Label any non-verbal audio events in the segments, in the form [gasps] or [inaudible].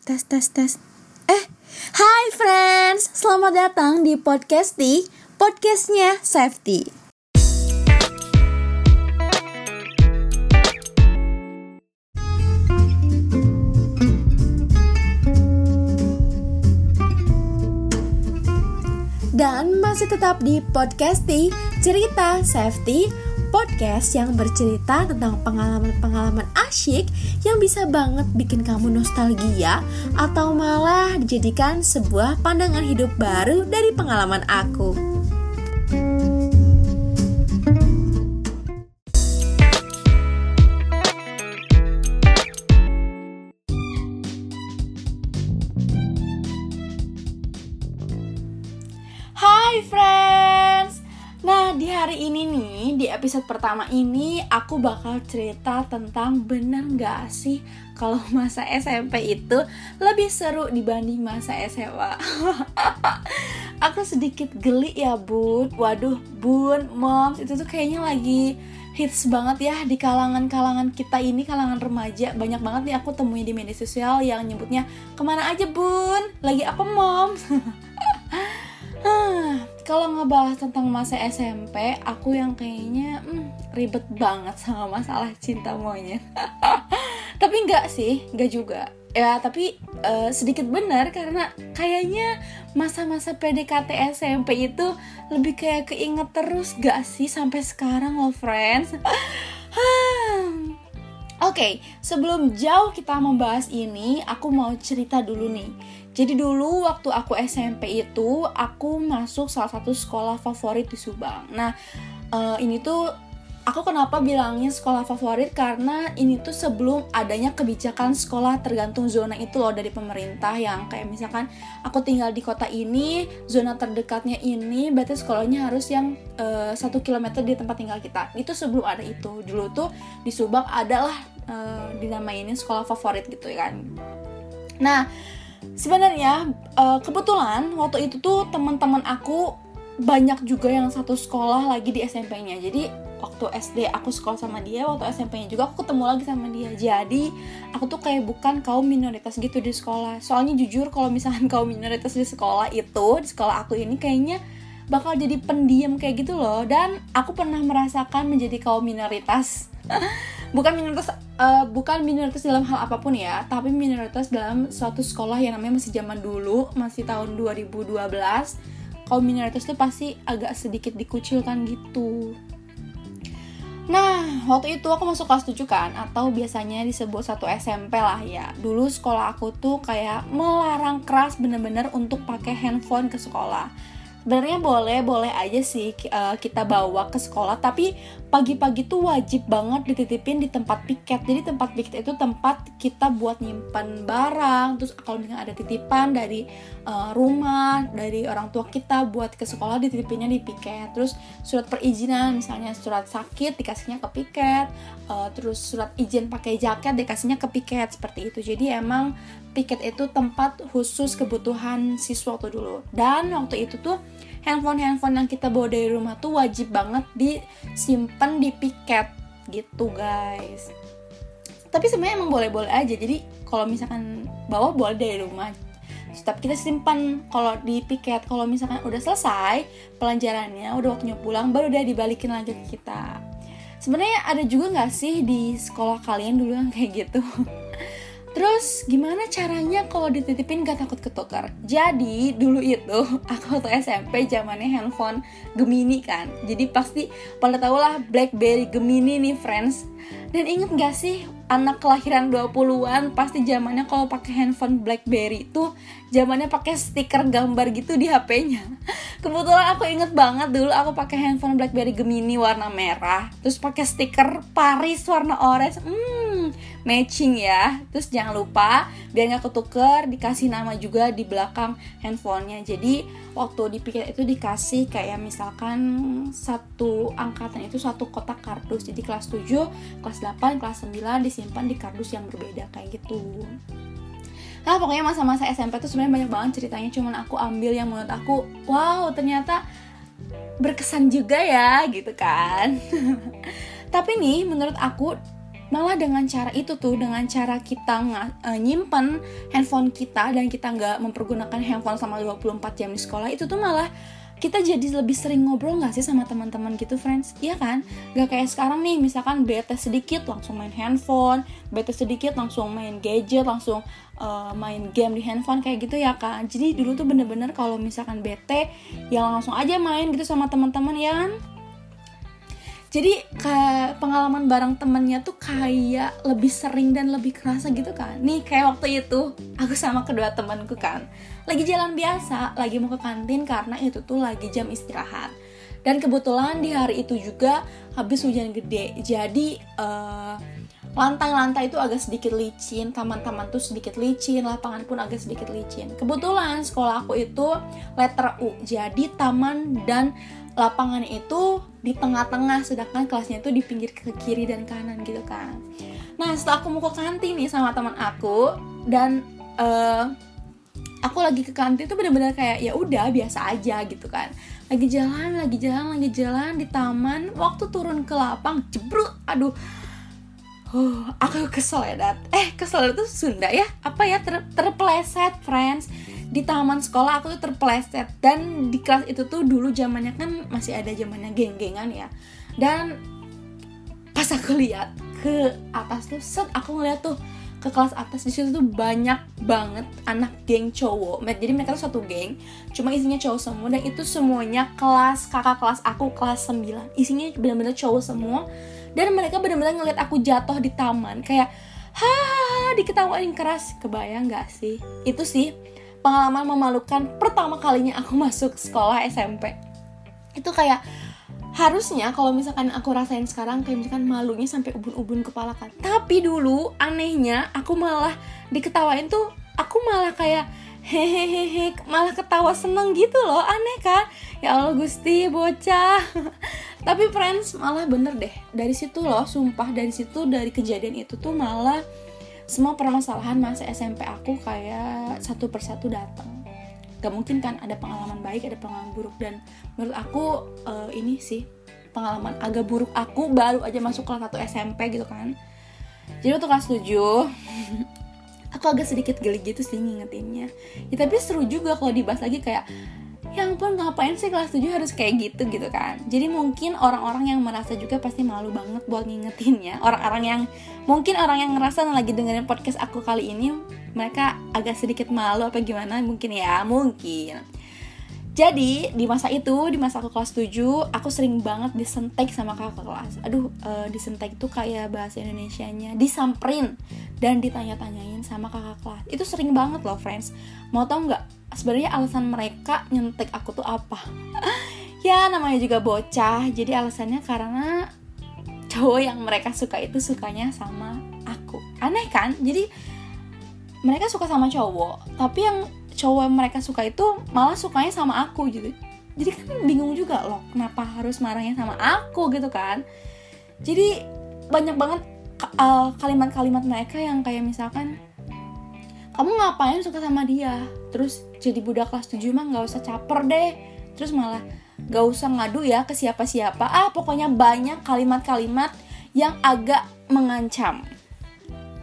Tes tes tes. Eh, hai friends, selamat datang di podcast di podcastnya Safety. Dan masih tetap di podcast di cerita safety podcast yang bercerita tentang pengalaman-pengalaman asyik yang bisa banget bikin kamu nostalgia atau malah dijadikan sebuah pandangan hidup baru dari pengalaman aku. Hari ini nih Di episode pertama ini Aku bakal cerita tentang Bener gak sih Kalau masa SMP itu Lebih seru dibanding masa SMA [laughs] Aku sedikit geli ya bun. Waduh bun, moms Itu tuh kayaknya lagi hits banget ya di kalangan-kalangan kita ini kalangan remaja. Banyak banget nih aku temuin di media sosial yang nyebutnya ke mana aja bun? Lagi apa moms [laughs] kalau ngebahas tentang masa SMP, aku yang kayaknya hmm, ribet banget sama masalah cinta monyet. [laughs] tapi enggak sih, enggak juga. Ya, tapi uh, sedikit benar karena kayaknya masa-masa PDKT SMP itu lebih kayak keinget terus gak sih sampai sekarang loh friends. [laughs] Oke, okay, sebelum jauh kita membahas ini, aku mau cerita dulu nih jadi dulu waktu aku SMP itu aku masuk salah satu sekolah favorit di Subang. Nah uh, ini tuh aku kenapa bilangnya sekolah favorit? Karena ini tuh sebelum adanya kebijakan sekolah tergantung zona itu loh dari pemerintah yang kayak misalkan aku tinggal di kota ini zona terdekatnya ini berarti sekolahnya harus yang uh, satu kilometer di tempat tinggal kita. Itu sebelum ada itu. Dulu tuh di Subang adalah uh, dinamainin sekolah favorit gitu ya kan. Nah sebenarnya uh, kebetulan waktu itu tuh teman-teman aku banyak juga yang satu sekolah lagi di SMP-nya jadi waktu SD aku sekolah sama dia waktu SMP-nya juga aku ketemu lagi sama dia. Jadi aku tuh kayak bukan kaum minoritas gitu di sekolah. Soalnya jujur kalau misalkan kaum minoritas di sekolah itu di sekolah aku ini kayaknya bakal jadi pendiam kayak gitu loh. Dan aku pernah merasakan menjadi kaum minoritas. [laughs] Bukan minoritas uh, bukan minoritas dalam hal apa pun ya tapi minoritas dalam suatu sekolah yang namanya masih zaman dulu masih tahun 2012 kaum minoritas itu pasti agak sedikit dikucilkan gitu waktu itu aku masuk kelas 7 kan Atau biasanya disebut satu SMP lah ya. Dulu sekolah aku tuh kayak melarang keras bener-bener untuk pakai handphone ke sekolah sebenarnya boleh boleh aja sih uh, kita bawa ke sekolah tapi pagi-pagi tuh wajib banget dititipin di tempat piket. Jadi tempat piket itu tempat kita buat nyimpan barang terus kalau misalnya ada titipan dari uh, rumah dari orang tua kita buat ke sekolah dititipinnya di piket. Terus surat perizinan misalnya surat sakit dikasihnya ke piket uh, terus surat izin pakai jaket dikasihnya ke piket seperti itu. Jadi emang piket itu tempat khusus kebutuhan siswa tuh dulu. Dan waktu itu tuh handphone-handphone yang kita bawa dari rumah tuh wajib banget disimpan di piket. Gitu guys. Tapi sebenarnya emang boleh-boleh aja. Jadi kalau misalkan bawa boleh dari rumah. Tapi kita simpan kalau di piket. Kalau misalkan udah selesai pelajarannya udah waktunya pulang baru dia dibalikin lagi ke kita. Sebenarnya ada juga nggak sih di sekolah kalian dulu yang kayak gitu [laughs] Terus gimana caranya kalau dititipin gak takut ketukar? Jadi dulu itu [laughs] aku waktu SMP zamannya handphone Gemini kan. Jadi pasti pada tau lah BlackBerry Gemini nih friends. Dan inget gak sih anak kelahiran 20-an pasti zamannya kalau pakai handphone BlackBerry itu zamannya pakai stiker gambar gitu di HP-nya. [laughs] Kebetulan aku inget banget dulu aku pakai handphone BlackBerry Gemini warna merah, terus pakai stiker Paris warna orange. Hmm, matching ya. Terus jangan lupa biar nggak ketuker dikasih nama juga di belakang handphonenya. Jadi waktu di piket itu dikasih kayak misalkan satu angkatan itu satu kotak kardus. Jadi kelas 7, kelas 8, kelas 9 di disimpan di kardus yang berbeda kayak gitu. Nah pokoknya masa-masa SMP tuh sebenarnya banyak banget ceritanya cuman aku ambil yang menurut aku wow ternyata berkesan juga ya gitu kan. [laughs] Tapi nih menurut aku malah dengan cara itu tuh dengan cara kita uh, nyimpen handphone kita dan kita nggak mempergunakan handphone sama 24 jam di sekolah itu tuh malah kita jadi lebih sering ngobrol gak sih sama teman-teman gitu friends? Iya kan? Gak kayak sekarang nih misalkan bete sedikit langsung main handphone. Bete sedikit langsung main gadget langsung uh, main game di handphone kayak gitu ya kan jadi dulu tuh bener-bener kalau misalkan bete ya langsung aja main gitu sama teman-teman ya kan jadi kayak pengalaman bareng temennya tuh kayak lebih sering dan lebih kerasa gitu kan. Nih kayak waktu itu aku sama kedua temanku kan. Lagi jalan biasa lagi mau ke kantin karena itu tuh lagi jam istirahat. Dan kebetulan di hari itu juga habis hujan gede. Jadi uh, lantai-lantai itu agak sedikit licin, taman-taman tuh sedikit licin, lapangan pun agak sedikit licin. Kebetulan sekolah aku itu letter U, jadi taman dan lapangan itu di tengah-tengah sedangkan kelasnya itu di pinggir ke kiri dan kanan gitu kan. Nah setelah aku mau ke kantin nih sama teman aku dan uh, aku lagi ke kantin tuh bener-bener kayak ya udah biasa aja gitu kan. Lagi jalan lagi jalan lagi jalan di taman waktu turun ke lapang jebruk aduh Oh, aku kesel ya, Dat. Eh, kesel itu Sunda ya? Apa ya? Ter terpleset, friends. Di taman sekolah aku tuh terpleset. Dan di kelas itu tuh dulu zamannya kan masih ada zamannya geng-gengan ya. Dan pas aku lihat ke atas tuh set aku ngeliat tuh ke kelas atas di situ tuh banyak banget anak geng cowok. Jadi mereka tuh satu geng cuma isinya cowok semua. Dan itu semuanya kelas kakak kelas aku kelas 9 isinya benar-benar cowok semua dan mereka benar-benar ngeliat aku jatuh di taman kayak hahaha diketawain keras. Kebayang gak sih? Itu sih pengalaman memalukan pertama kalinya aku [laughs] masuk sekolah SMP itu kayak harusnya kalau misalkan aku rasain sekarang kayak misalkan malunya sampai ubun-ubun kepala kan. Tapi dulu anehnya aku malah diketawain tuh aku malah kayak hehehe malah ketawa seneng gitu loh aneh kan? Ya Allah Gusti bocah [laughs] tapi friends malah bener deh. Dari situ loh sumpah dari situ dari kejadian itu tuh malah semua permasalahan masa SMP aku kayak satu persatu datang. Gak mungkin kan ada pengalaman baik ada pengalaman buruk. Dan menurut aku uh, ini sih pengalaman agak buruk aku baru aja masuk kelas 1 SMP gitu kan. Jadi waktu kelas 7 [laughs] aku agak sedikit geli gitu sih ngingetinnya. Ya tapi seru juga kalau dibahas lagi kayak ya ampun ngapain sih kelas 7 harus kayak gitu? Gitu kan. Jadi mungkin orang-orang yang merasa juga pasti malu banget buat ngingetinnya orang-orang yang mungkin orang yang ngerasa lagi dengerin podcast aku kali ini mereka agak sedikit malu apa gimana? Mungkin ya mungkin. Jadi di masa itu di masa aku kelas 7 aku sering banget disentek sama kakak kelas. Aduh uh, disentek itu kayak bahasa Indonesia nya disamperin dan ditanya-tanyain sama kakak kelas. Itu sering banget loh friends. Mau tau nggak sebenarnya alasan mereka nyentek aku tuh apa? [laughs] Ya namanya juga bocah. Jadi alasannya karena cowok yang mereka suka itu sukanya sama aku. Aneh kan? Jadi mereka suka sama cowok tapi yang cowok yang mereka suka itu malah sukanya sama aku gitu. Jadi kan bingung juga loh kenapa harus marahnya sama aku gitu kan? Jadi banyak banget eh, kalimat-kalimat mereka yang kayak misalkan kamu ngapain suka sama dia terus jadi budak kelas 7 mah nggak usah caper deh. Terus malah gak usah ngadu ya ke siapa-siapa. Ah pokoknya banyak kalimat-kalimat yang agak mengancam.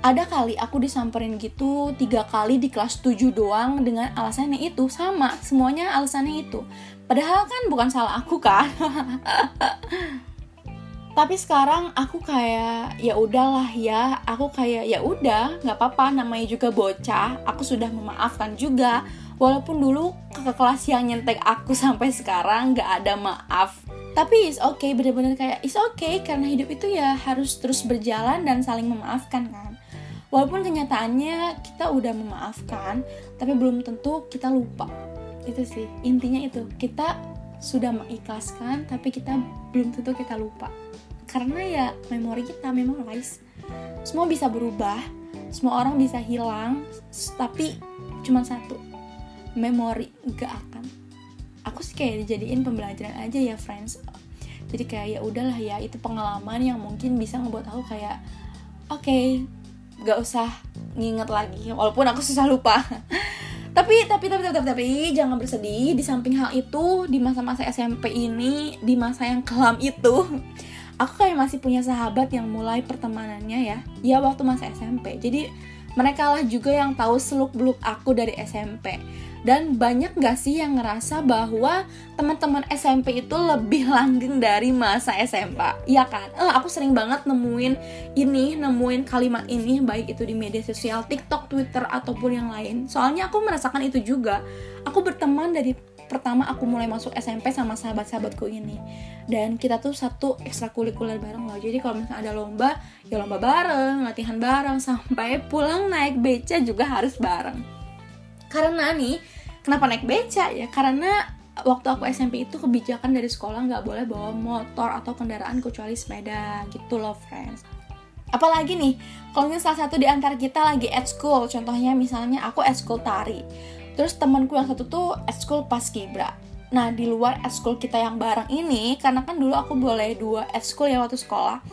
Ada kali aku disamperin gitu tiga kali di kelas 7 doang dengan alasannya itu. Sama semuanya alasannya itu. Padahal kan bukan salah aku kan [laughs] tapi sekarang aku kayak ya udahlah ya aku kayak ya udah nggak apa-apa namanya juga bocah aku sudah memaafkan juga. Walaupun dulu kakak kelas yang nyentek aku [laughs] sampai sekarang nggak ada maaf. Tapi is okay bener-bener kayak is okay karena hidup itu ya harus terus berjalan dan saling memaafkan kan. Walaupun kenyataannya kita udah memaafkan tapi belum tentu kita lupa. Itu sih intinya itu. Kita sudah mengikhlaskan tapi kita belum tentu kita lupa karena ya memori kita memorize semua bisa berubah semua orang bisa hilang tapi cuma satu memori gak akan. Aku sih kayak dijadiin pembelajaran aja ya friends. Jadi kayak ya udahlah ya itu pengalaman yang mungkin bisa ngebuat aku kayak oke okay, gak usah nginget lagi walaupun aku susah lupa. [laughs] Tapi tapi tapi tapi tapi jangan bersedih di samping hal itu di masa-masa SMP ini di masa yang kelam itu aku kayak masih punya sahabat yang mulai pertemanannya ya. Ya waktu masa SMP jadi mereka lah juga yang tahu seluk beluk aku dari SMP dan banyak gak sih yang ngerasa bahwa teman-teman SMP itu lebih [laughs] langgeng dari masa SMA Iya kan? Eh, aku sering banget nemuin ini, nemuin kalimat ini Baik itu di media sosial, TikTok, Twitter, ataupun yang lain. Soalnya aku merasakan itu juga. Aku berteman dari pertama aku mulai masuk SMP sama sahabat-sahabatku ini. Dan kita tuh satu ekstrakurikuler bareng loh. Jadi kalau misalnya ada lomba ya lomba bareng latihan bareng [laughs] sampai pulang naik beca juga harus bareng. Karena nih kenapa naik beca? Ya karena waktu aku SMP itu kebijakan dari sekolah nggak boleh bawa motor atau kendaraan kecuali sepeda. Gitu loh friends. Apalagi nih kalau misalnya salah satu di antara kita lagi at school contohnya misalnya aku at school tari terus temanku yang satu tuh school pas kibra. Nah di luar school kita yang bareng ini karena kan dulu aku boleh dua school ya waktu sekolah.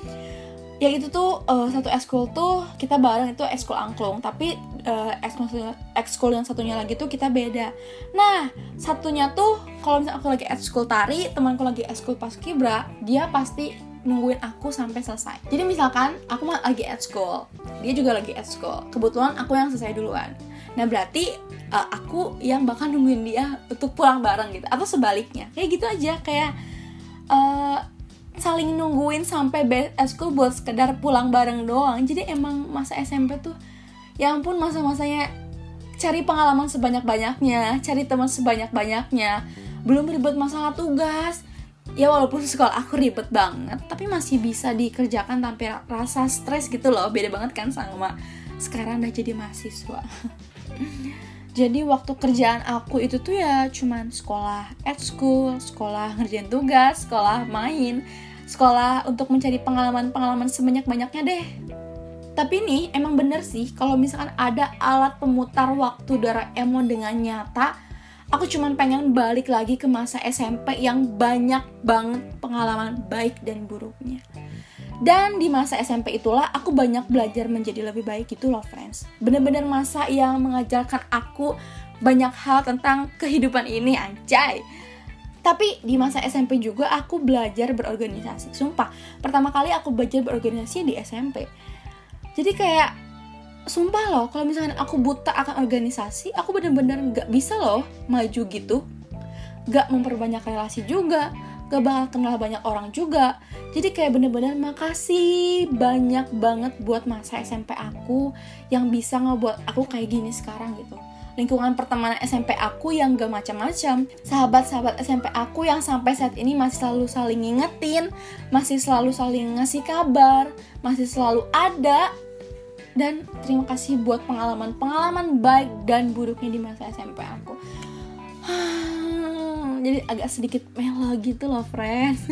Ya itu tuh uh, satu ekskul tuh kita bareng itu ekskul angklung. Tapi uh, ekskul yang satunya lagi tuh kita beda. Nah satunya tuh kalau misalnya aku lagi ekskul tari temanku lagi ekskul pas kibra dia pasti nungguin aku sampai selesai. Jadi misalkan aku lagi at school dia juga lagi at school. Kebetulan aku yang selesai duluan. Nah berarti uh, aku yang bakal nungguin dia untuk pulang bareng gitu atau sebaliknya. Kayak gitu aja kayak uh, saling nungguin sampai best school buat sekedar pulang bareng doang. Jadi emang masa SMP tuh ya ampun masa-masanya cari pengalaman sebanyak-banyaknya cari teman sebanyak-banyaknya. Belum ribet masalah tugas. Ya walaupun sekolah aku ribet banget tapi masih bisa dikerjakan tanpa rasa stres gitu loh. Beda banget kan sama sekarang udah jadi mahasiswa [laughs] jadi waktu kerjaan aku itu tuh ya cuman sekolah at school sekolah ngerjain tugas sekolah main sekolah untuk mencari pengalaman-pengalaman sebanyak-banyaknya deh. Tapi nih emang bener sih kalau misalkan ada alat pemutar waktu Doraemon dengan nyata aku cuman pengen balik lagi ke masa SMP yang banyak banget pengalaman baik dan buruknya dan di masa SMP itulah aku banyak belajar menjadi lebih baik gitu loh friends. Bener-bener masa yang mengajarkan aku banyak hal tentang kehidupan ini anjay. Tapi di masa SMP juga aku belajar berorganisasi. Sumpah, pertama kali aku belajar berorganisasi di SMP. Jadi kayak sumpah loh, kalau misalnya aku buta akan organisasi, aku bener-bener gak bisa loh maju gitu. Gak memperbanyak relasi juga gak bakal kenal banyak orang juga. Jadi kayak bener-bener makasih banyak banget buat masa SMP aku yang bisa ngebuat aku kayak gini sekarang gitu. Lingkungan pertemanan SMP aku yang gak macam-macam. Sahabat-sahabat SMP aku yang sampai saat ini masih selalu saling ngingetin masih selalu saling ngasih kabar masih selalu ada dan terima kasih buat pengalaman-pengalaman baik dan buruknya di masa SMP aku. [sighs] Jadi agak sedikit melo gitu loh friends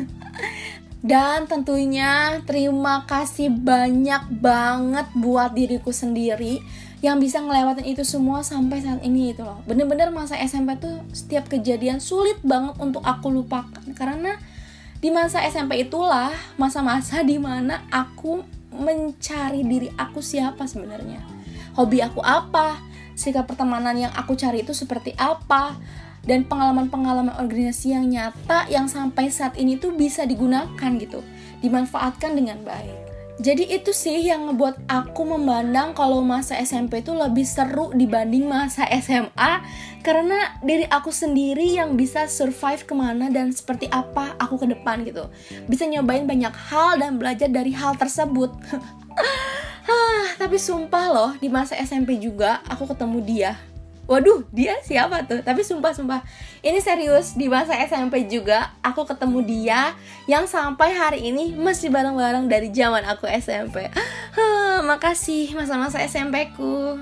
[laughs] dan tentunya terima kasih banyak banget buat diriku sendiri yang bisa ngelewatin itu semua sampai saat ini itu loh. Bener-bener masa SMP tuh setiap kejadian sulit banget untuk aku lupakan. Karena di masa SMP itulah masa-masa di mana aku mencari diri aku siapa sebenarnya? Hobi aku apa? Sikap pertemanan yang aku cari itu seperti apa? Dan pengalaman-pengalaman organisasi yang nyata yang sampai saat ini tuh bisa digunakan gitu, dimanfaatkan dengan baik. Jadi itu sih yang ngebuat aku memandang kalau masa SMP itu lebih seru dibanding masa SMA karena diri aku sendiri yang bisa survive ke mana dan seperti apa aku ke depan gitu. Bisa nyobain banyak hal dan belajar dari hal tersebut. [laughs] tapi sumpah loh di masa SMP juga aku ketemu dia waduh dia siapa tuh? Tapi sumpah sumpah. Ini serius di masa SMP juga aku ketemu dia yang sampai hari ini masih bareng-bareng dari zaman aku SMP [gasps] makasih masa-masa SMP ku